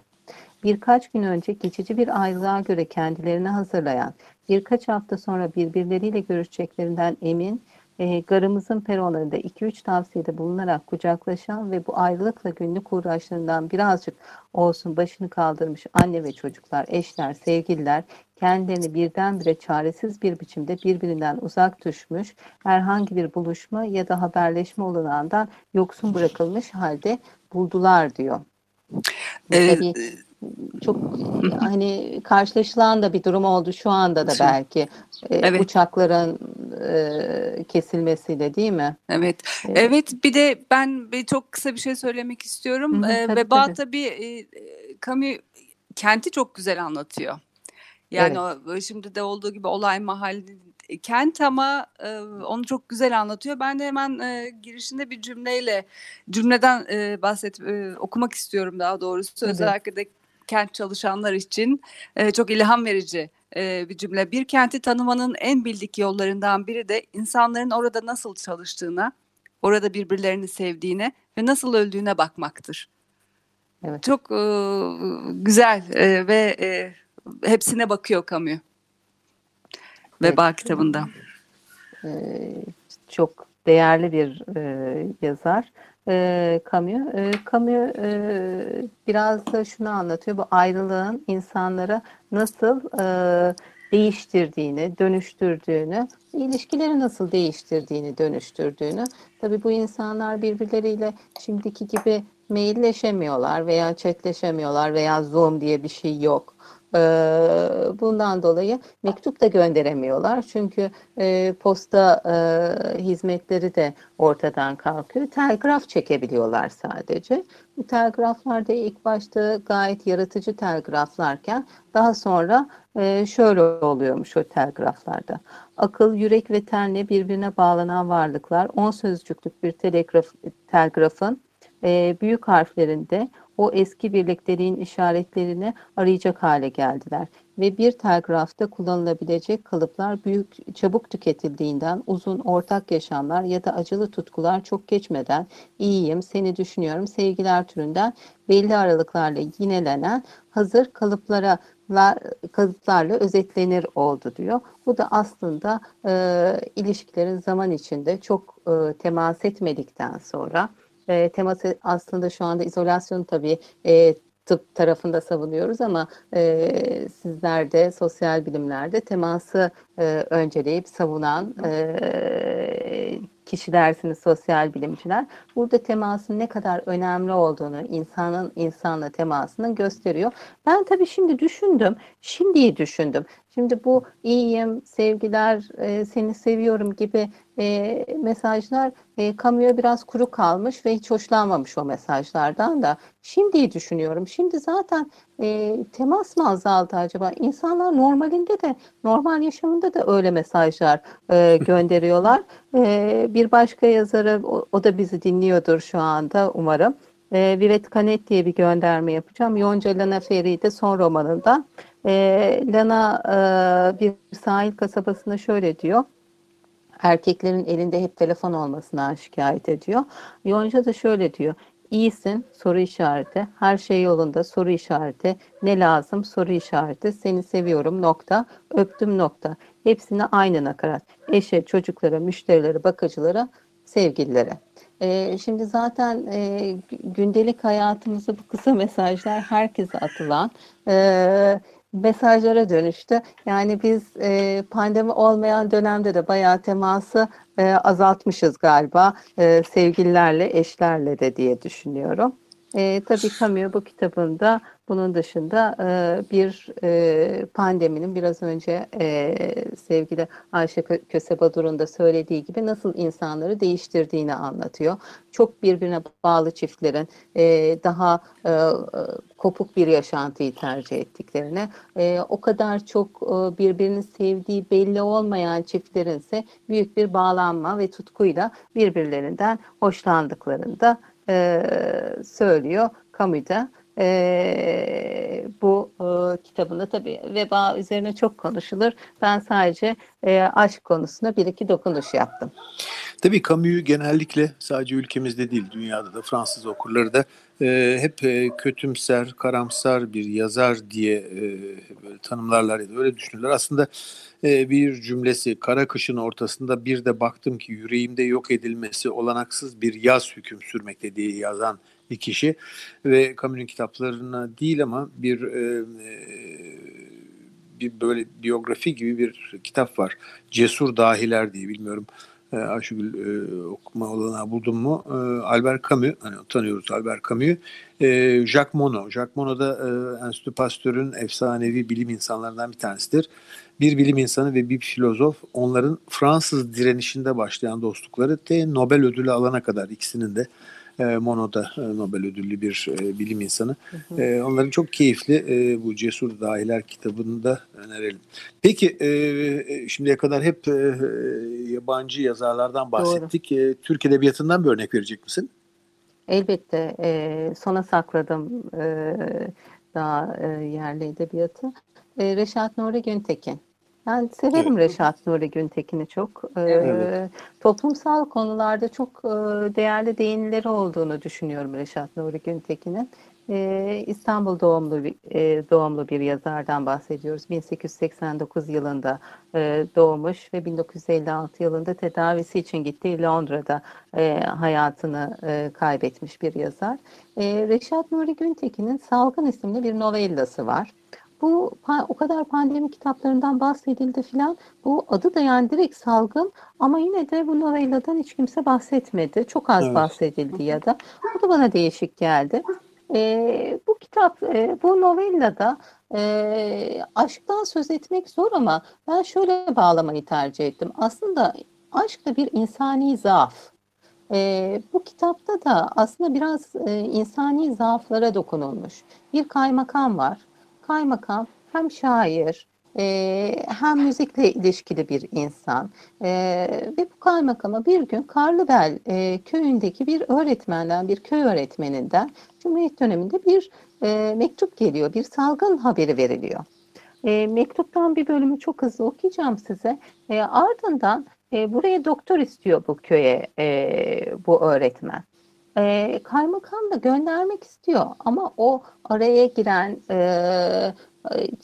Birkaç gün önce geçici bir ayrılığa göre kendilerini hazırlayan, birkaç hafta sonra birbirleriyle görüşeceklerinden emin, e, garımızın peronlarında 2-3 tavsiyede bulunarak kucaklaşan ve bu ayrılıkla günlük uğraşlarından birazcık olsun başını kaldırmış anne ve çocuklar, eşler, sevgililer kendilerini birdenbire çaresiz bir biçimde birbirinden uzak düşmüş, herhangi bir buluşma ya da haberleşme olanağından yoksun bırakılmış halde buldular diyor. Evet, tabii çok hani karşılaşılan da bir durum oldu şu anda da belki e, Evet. uçakların e, kesilmesiyle değil mi? Evet. Evet. Evet bir de ben bir çok kısa bir şey söylemek istiyorum. Hı hı, Ee, tabii, Veba tabii. tabii e, e, Camus kenti çok güzel anlatıyor. Yani o, şimdi de olduğu gibi olay mahalli e, kent ama e, onu çok güzel anlatıyor. Ben de hemen e, girişinde bir cümleyle cümleden e, bahset e, okumak istiyorum daha doğrusu. Tabii. Özellikle de kent çalışanlar için e, çok ilham verici e, bir cümle. Bir kenti tanımanın en bildik yollarından biri de insanların orada nasıl çalıştığına, orada birbirlerini sevdiğine ve nasıl öldüğüne bakmaktır. Evet. Çok e, güzel e, ve e, hepsine bakıyor Camus. Veba kitabında. E, çok değerli bir e, yazar. E, Camus. E, Camus e, biraz da şunu anlatıyor. Bu ayrılığın insanlara nasıl e, değiştirdiğini, dönüştürdüğünü, ilişkileri nasıl değiştirdiğini, dönüştürdüğünü. Tabii bu insanlar birbirleriyle şimdiki gibi mailleşemiyorlar veya chatleşemiyorlar veya Zoom diye bir şey yok. Ee, Bundan dolayı mektup da gönderemiyorlar. Çünkü e, posta e, hizmetleri de ortadan kalkıyor. Telgraf çekebiliyorlar sadece. Bu telgraflar da ilk başta gayet yaratıcı telgraflarken daha sonra e, şöyle oluyormuş o telgraflarda. Akıl, yürek ve tenle birbirine bağlanan varlıklar 10 sözcüklük bir telegraf, telgrafın büyük harflerinde o eski birlikteliğin işaretlerini arayacak hale geldiler ve bir telgrafta kullanılabilecek kalıplar büyük çabuk tüketildiğinden uzun ortak yaşamlar ya da acılı tutkular çok geçmeden iyiyim, seni düşünüyorum, sevgiler türünden belli aralıklarla yinelenen hazır kalıplara kalıplarla özetlenir oldu diyor. Bu da aslında e, ilişkilerin zaman içinde çok e, temas etmedikten sonra e, teması aslında şu anda izolasyon tabii e, tıp tarafında savunuyoruz ama e, sizler de sosyal bilimlerde teması e, önceleyip savunan e, kişilersiniz sosyal bilimciler. Burada temasın ne kadar önemli olduğunu, insanın insanla temasının gösteriyor. Ben tabii şimdi düşündüm, şimdiyi düşündüm. Şimdi bu iyiyim, sevgiler, e, seni seviyorum gibi e, mesajlar e, kamuya biraz kuru kalmış ve hiç hoşlanmamış o mesajlardan da. Şimdiyi düşünüyorum. Şimdi zaten e, temas mı azaldı acaba? İnsanlar normalinde de, normal yaşamında da öyle mesajlar e, gönderiyorlar. E, bir başka yazarı, o, o da bizi dinliyordur şu anda umarım. E, Vivet Kanet diye bir gönderme yapacağım. Yonca Lana Feride son romanında. E, Lana e, bir sahil kasabasında şöyle diyor erkeklerin elinde hep telefon olmasına şikayet ediyor. Yonca da şöyle diyor. İyisin soru işareti. Her şey yolunda soru işareti. Ne lazım soru işareti. Seni seviyorum nokta. Öptüm nokta. Hepsine aynı nakarat. Eşe, çocuklara, müşterilere, bakıcılara, sevgililere. E, şimdi zaten e, gündelik hayatımızda bu kısa mesajlar herkese atılan e, mesajlara dönüştü. Yani biz e, pandemi olmayan dönemde de bayağı teması e, azaltmışız galiba e, sevgililerle, eşlerle de diye düşünüyorum. E, tabii Camus bu kitabında bunun dışında e, bir e, pandeminin biraz önce e, sevgili Ayşe Kösebadur'un da söylediği gibi nasıl insanları değiştirdiğini anlatıyor. Çok birbirine bağlı çiftlerin daha kopuk bir yaşantıyı tercih ettiklerini, e, o kadar çok birbirini sevdiği belli olmayan çiftlerin ise büyük bir bağlanma ve tutkuyla birbirlerinden hoşlandıklarını da söylüyor Camus'da. E, bu e, kitabında tabii veba üzerine çok konuşulur. Ben sadece e, aşk konusuna bir iki dokunuş yaptım. Tabii Camus'u genellikle sadece ülkemizde değil dünyada da Fransız okurları da e, hep e, kötümser, karamsar bir yazar diye e, böyle tanımlarlar ya da öyle düşünürler. Aslında e, bir cümlesi kara kışın ortasında bir de baktım ki yüreğimde yok edilmesi olanaksız bir yaz hüküm sürmekte diye yazan bir kişi ve Camus'un kitaplarına değil ama bir e, bir böyle biyografi gibi bir kitap var. Cesur Dahiler diye bilmiyorum. E, Ayşegül e, okuma olanağı buldum mu? E, Albert Camus, hani tanıyoruz Albert Camus'u. E, Jacques Monod. Jacques Monod da e, Enstitü Pasteur'ün efsanevi bilim insanlarından bir tanesidir. Bir bilim insanı ve bir filozof onların Fransız direnişinde başlayan dostlukları te Nobel ödülü alana kadar ikisinin de e, Mono'da e, Nobel ödüllü bir e, bilim insanı. Hı hı. E, onların çok keyifli e, bu Cesur Dahiler kitabını da önerelim. Peki e, şimdiye kadar hep e, yabancı yazarlardan bahsettik. E, Türk Edebiyatı'ndan bir örnek verecek misin? Elbette. E, sona sakladım e, daha e, yerli edebiyatı. E, Reşat Nuri Güntekin. Ben severim evet. Reşat Nuri Güntekin'i çok. Ee, evet. Toplumsal konularda çok e, değerli değinileri olduğunu düşünüyorum Reşat Nuri Güntekin'in. Ee, İstanbul doğumlu bir, e, doğumlu bir yazardan bahsediyoruz. 1889 yılında e, doğmuş ve 1956 yılında tedavisi için gittiği Londra'da hayatını kaybetmiş bir yazar. Reşat Nuri Güntekin'in Salgın isimli bir novellası var bu o kadar pandemi kitaplarından bahsedildi filan. Bu adı da yani direkt salgın ama yine de bu novelladan hiç kimse bahsetmedi. Çok az evet. bahsedildi ya da. Bu da bana değişik geldi. E, bu kitap, e, bu novellada e, aşktan söz etmek zor ama ben şöyle bağlamayı tercih ettim. Aslında aşk da bir insani zaaf. E, bu kitapta da aslında biraz e, insani zaaflara dokunulmuş. Bir kaymakam var kaymakam hem şair e, hem müzikle ilişkili bir insan e, ve bu kaymakama bir gün Karlıbel e, köyündeki bir öğretmenden, bir köy öğretmeninden Cumhuriyet döneminde bir e, mektup geliyor, bir salgın haberi veriliyor. E, mektuptan bir bölümü çok hızlı okuyacağım size. E, ardından e, buraya doktor istiyor bu köye e, bu öğretmen. E, kaymakam da göndermek istiyor ama o araya giren e,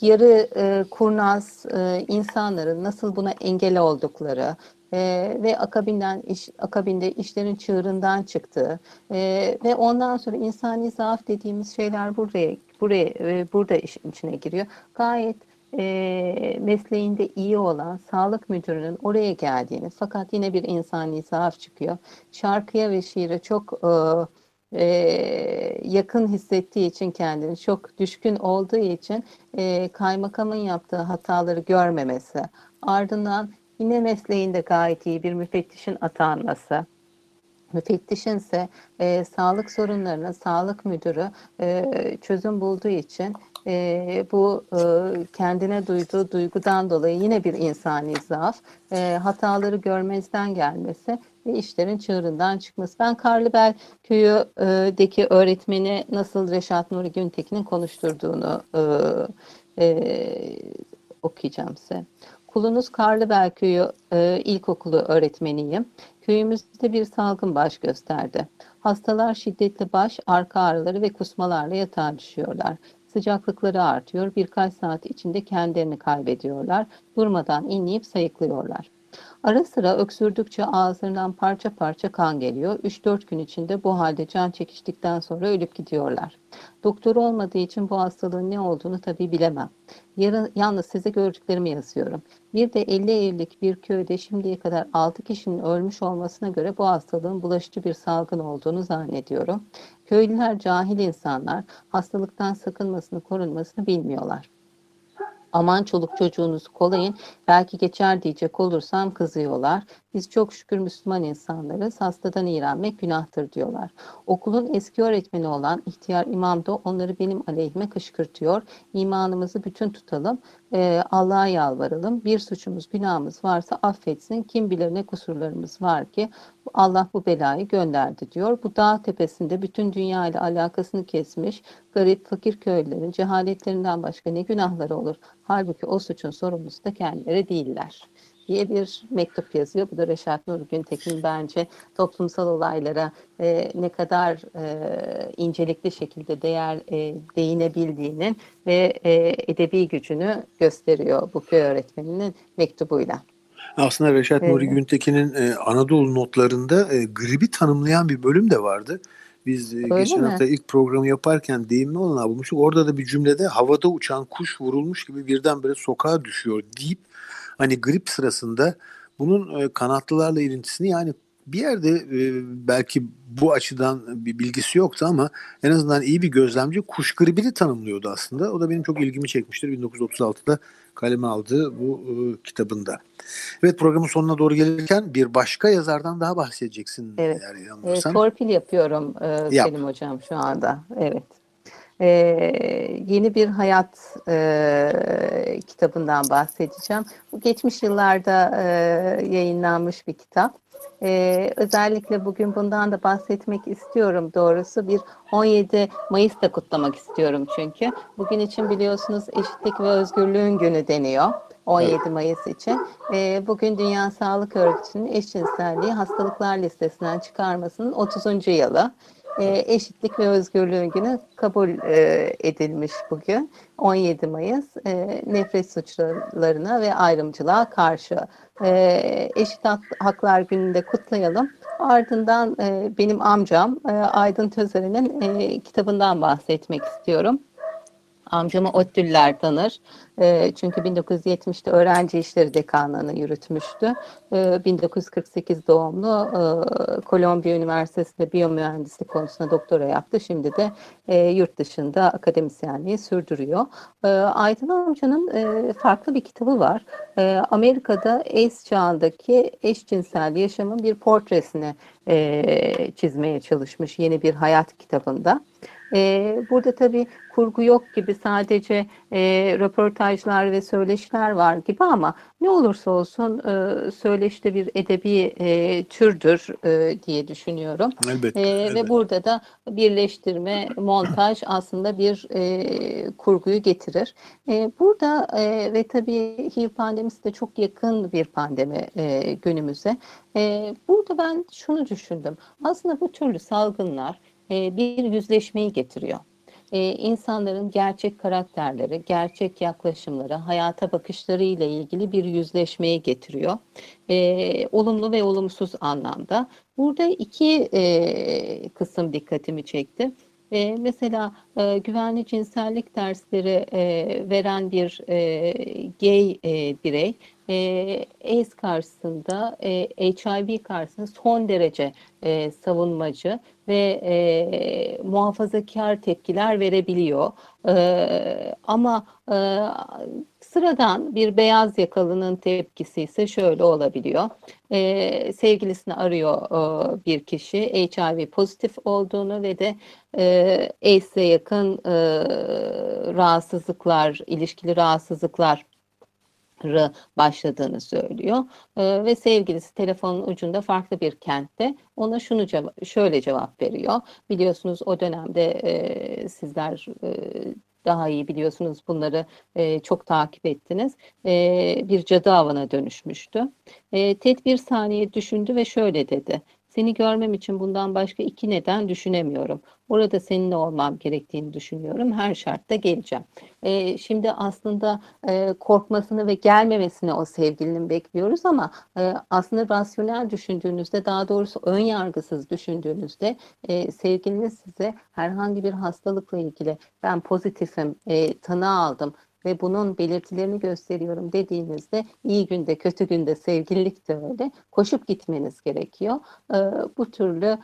yarı e, kurnaz e, insanların nasıl buna engel oldukları e, ve akabinden iş, akabinde işlerin çığırından çıktığı e, ve ondan sonra insani zaaf dediğimiz şeyler buraya buraya e, burada işin içine giriyor. Gayet e, mesleğinde iyi olan sağlık müdürünün oraya geldiğini fakat yine bir insani zaaf çıkıyor. Şarkıya ve şiire çok e, yakın hissettiği için kendini çok düşkün olduğu için e, kaymakamın yaptığı hataları görmemesi ardından yine mesleğinde gayet iyi bir müfettişin atanması müfettişin ise e, sağlık sorunlarına sağlık müdürü e, çözüm bulduğu için e, bu e, kendine duyduğu duygudan dolayı yine bir insani zaaf, e, hataları görmezden gelmesi ve işlerin çığırından çıkması. Ben Karlıbel köyüdeki öğretmeni nasıl Reşat Nuri Güntekin'in konuşturduğunu e, e, okuyacağım size. Kulunuz Karlıbel Köyü e, İlkokulu öğretmeniyim. Köyümüzde bir salgın baş gösterdi. Hastalar şiddetli baş, arka ağrıları ve kusmalarla yatağa düşüyorlar. Sıcaklıkları artıyor. Birkaç saat içinde kendilerini kaybediyorlar. Durmadan inleyip sayıklıyorlar. Ara sıra öksürdükçe ağızlarından parça parça kan geliyor. 3-4 gün içinde bu halde can çekiştikten sonra ölüp gidiyorlar. Doktor olmadığı için bu hastalığın ne olduğunu tabii bilemem. Yarın, yalnız size gördüklerimi yazıyorum. Bir de 50 evlilik bir köyde şimdiye kadar 6 kişinin ölmüş olmasına göre bu hastalığın bulaşıcı bir salgın olduğunu zannediyorum. Köylüler cahil insanlar, hastalıktan sakınmasını, korunmasını bilmiyorlar. Aman çoluk çocuğunuzu kolayın, belki geçer diyecek olursam kızıyorlar. Biz çok şükür Müslüman insanlarız, hastadan iğrenmek günahtır diyorlar. Okulun eski öğretmeni olan ihtiyar imam da onları benim aleyhime kışkırtıyor. İmanımızı bütün tutalım, e, Allah'a yalvaralım. Bir suçumuz, günahımız varsa affetsin. Kim bilir ne kusurlarımız var ki Allah bu belayı gönderdi diyor. Bu dağ tepesinde bütün dünya ile alakasını kesmiş garip fakir köylülerin cehaletlerinden başka ne günahları olur? Halbuki o suçun sorumlusu da kendileri değiller diye bir mektup yazıyor. Bu da Reşat Nur Güntekin bence toplumsal olaylara e, ne kadar e, incelikli şekilde değer e, değinebildiğinin ve e, edebi gücünü gösteriyor bu köy öğretmeninin mektubuyla. Aslında Reşat evet. Nuri Güntekin'in e, Anadolu notlarında e, gribi tanımlayan bir bölüm de vardı. Biz e, Öyle geçen mi? hafta ilk programı yaparken deyimli olan bulmuştuk. Orada da bir cümlede havada uçan kuş vurulmuş gibi birdenbire sokağa düşüyor deyip hani grip sırasında bunun e, kanatlılarla ilintisini yani bir yerde e, belki bu açıdan bir bilgisi yoktu ama en azından iyi bir gözlemci kuş gribini tanımlıyordu aslında. O da benim çok ilgimi çekmiştir 1936'da kaleme aldığı bu e, kitabında. Evet programın sonuna doğru gelirken bir başka yazardan daha bahsedeceksin. Evet. Eğer e, torpil yapıyorum e, Yap. Selim Hocam şu anda. Evet. E, yeni bir hayat e, kitabından bahsedeceğim. Bu geçmiş yıllarda e, yayınlanmış bir kitap. Ee, özellikle bugün bundan da bahsetmek istiyorum doğrusu. Bir 17 Mayıs'ta kutlamak istiyorum çünkü. Bugün için biliyorsunuz eşitlik ve özgürlüğün günü deniyor. 17 evet. Mayıs için. Ee, bugün Dünya Sağlık Örgütü'nün eşcinselliği hastalıklar listesinden çıkarmasının 30. yılı e, eşitlik ve özgürlüğün günü kabul e, edilmiş bugün 17 Mayıs e, nefret suçlarına ve ayrımcılığa karşı e, eşit haklar gününde kutlayalım. Ardından e, benim amcam e, Aydın Tözer'in e, kitabından bahsetmek istiyorum. Amcamı Ottüller tanır. E, çünkü 1970'te öğrenci işleri dekanlığını yürütmüştü. E, 1948 doğumlu e, Kolombiya Üniversitesi'nde biyomühendislik konusunda doktora yaptı. Şimdi de e, yurt dışında akademisyenliği sürdürüyor. E, Aydın amcanın e, farklı bir kitabı var. E, Amerika'da AIDS çağındaki eşcinsel yaşamın bir portresini e, çizmeye çalışmış yeni bir hayat kitabında. E, burada tabii kurgu yok gibi sadece e, röportajlar ve söyleşiler var gibi ama ne olursa olsun e, söyleşte bir edebi e, türdür e, diye düşünüyorum. Elbette, e, elbette. Ve burada da birleştirme, montaj aslında bir e, kurguyu getirir. E, burada e, ve tabii HIV pandemisi de çok yakın bir pandemi e, günümüze. E, burada ben şunu düşündüm. Aslında bu türlü salgınlar e, bir yüzleşmeyi getiriyor e, insanların gerçek karakterleri, gerçek yaklaşımları, hayata bakışları ile ilgili bir yüzleşmeyi getiriyor. E, olumlu ve olumsuz anlamda. Burada iki e, kısım dikkatimi çekti. E, mesela e, güvenli cinsellik dersleri e, veren bir e, gay e, birey e, AIDS karşısında, e, HIV karşısında son derece e, savunmacı ve e, muhafazakar tepkiler verebiliyor. E, ama e, sıradan bir beyaz yakalının tepkisi ise şöyle olabiliyor. E, sevgilisini arıyor e, bir kişi HIV pozitif olduğunu ve de e, AIDS'e yakın e, rahatsızlıklar, ilişkili rahatsızlıklar başladığını söylüyor e, ve sevgilisi telefonun ucunda farklı bir kentte ona şunu ceva şöyle cevap veriyor. Biliyorsunuz o dönemde e, sizler e, daha iyi biliyorsunuz bunları e, çok takip ettiniz. E, bir cadı avına dönüşmüştü. E, Ted bir saniye düşündü ve şöyle dedi. Seni görmem için bundan başka iki neden düşünemiyorum. Orada seninle olmam gerektiğini düşünüyorum. Her şartta geleceğim. E, şimdi aslında e, korkmasını ve gelmemesini o sevgilinin bekliyoruz ama e, aslında rasyonel düşündüğünüzde daha doğrusu ön yargısız düşündüğünüzde e, sevgiliniz size herhangi bir hastalıkla ilgili ben pozitifim, e, tanı aldım, ve bunun belirtilerini gösteriyorum dediğinizde iyi günde kötü günde sevgililik de öyle koşup gitmeniz gerekiyor. E, bu türlü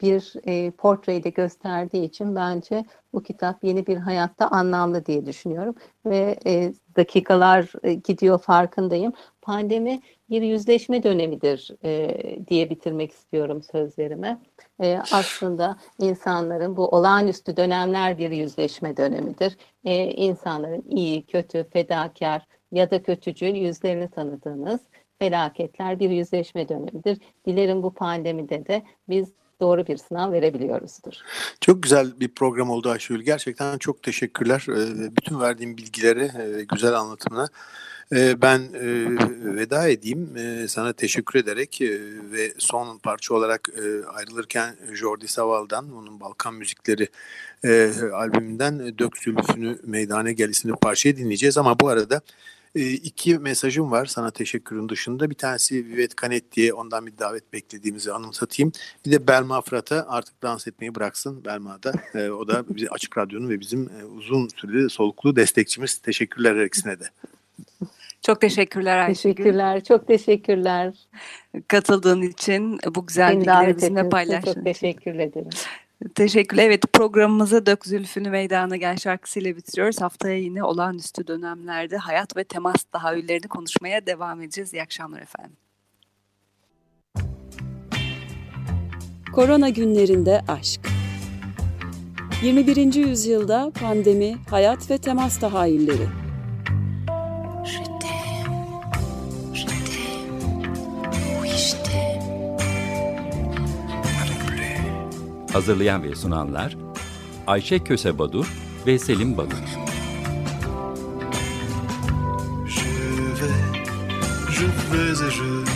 bir e, portreyi de gösterdiği için bence bu kitap yeni bir hayatta anlamlı diye düşünüyorum ve e, dakikalar e, gidiyor farkındayım. Pandemi bir yüzleşme dönemidir e, diye bitirmek istiyorum sözlerime. E, aslında insanların bu olağanüstü dönemler bir yüzleşme dönemidir. E, insanların iyi, kötü, fedakar ya da kötücül yüzlerini tanıdığınız felaketler bir yüzleşme dönemidir. Dilerim bu pandemide de biz doğru bir sınav verebiliyoruzdur. Çok güzel bir program oldu Ayşegül. Gerçekten çok teşekkürler. Bütün verdiğim bilgileri, güzel anlatımına. Ben veda edeyim sana teşekkür ederek ve son parça olarak ayrılırken Jordi Saval'dan, onun Balkan Müzikleri albümünden Dök Zülfü'nü Meydane Gelisini parçayı dinleyeceğiz. Ama bu arada iki mesajım var sana teşekkürün dışında. Bir tanesi Vivet Kanet diye ondan bir davet beklediğimizi anımsatayım. Bir de Belma Fırat'a artık dans etmeyi bıraksın Belma'da. o da Açık Radyo'nun ve bizim uzun süreli soluklu destekçimiz. Teşekkürler her ikisine de. Çok teşekkürler Ayşegül. Teşekkürler, çok teşekkürler. Katıldığın için, bu güzel bilgileri bizimle paylaştığın için. Çok teşekkür ederim. Teşekkürler. Evet programımızı Dök Zülfünü Meydana Gel şarkısıyla bitiriyoruz. Haftaya yine olağanüstü dönemlerde hayat ve temas tahayyüllerini konuşmaya devam edeceğiz. İyi akşamlar efendim. Korona günlerinde aşk. 21. yüzyılda pandemi, hayat ve temas tahayyülleri. Hazırlayan ve sunanlar Ayşe Köse Badur ve Selim Badur. Je vais, je vais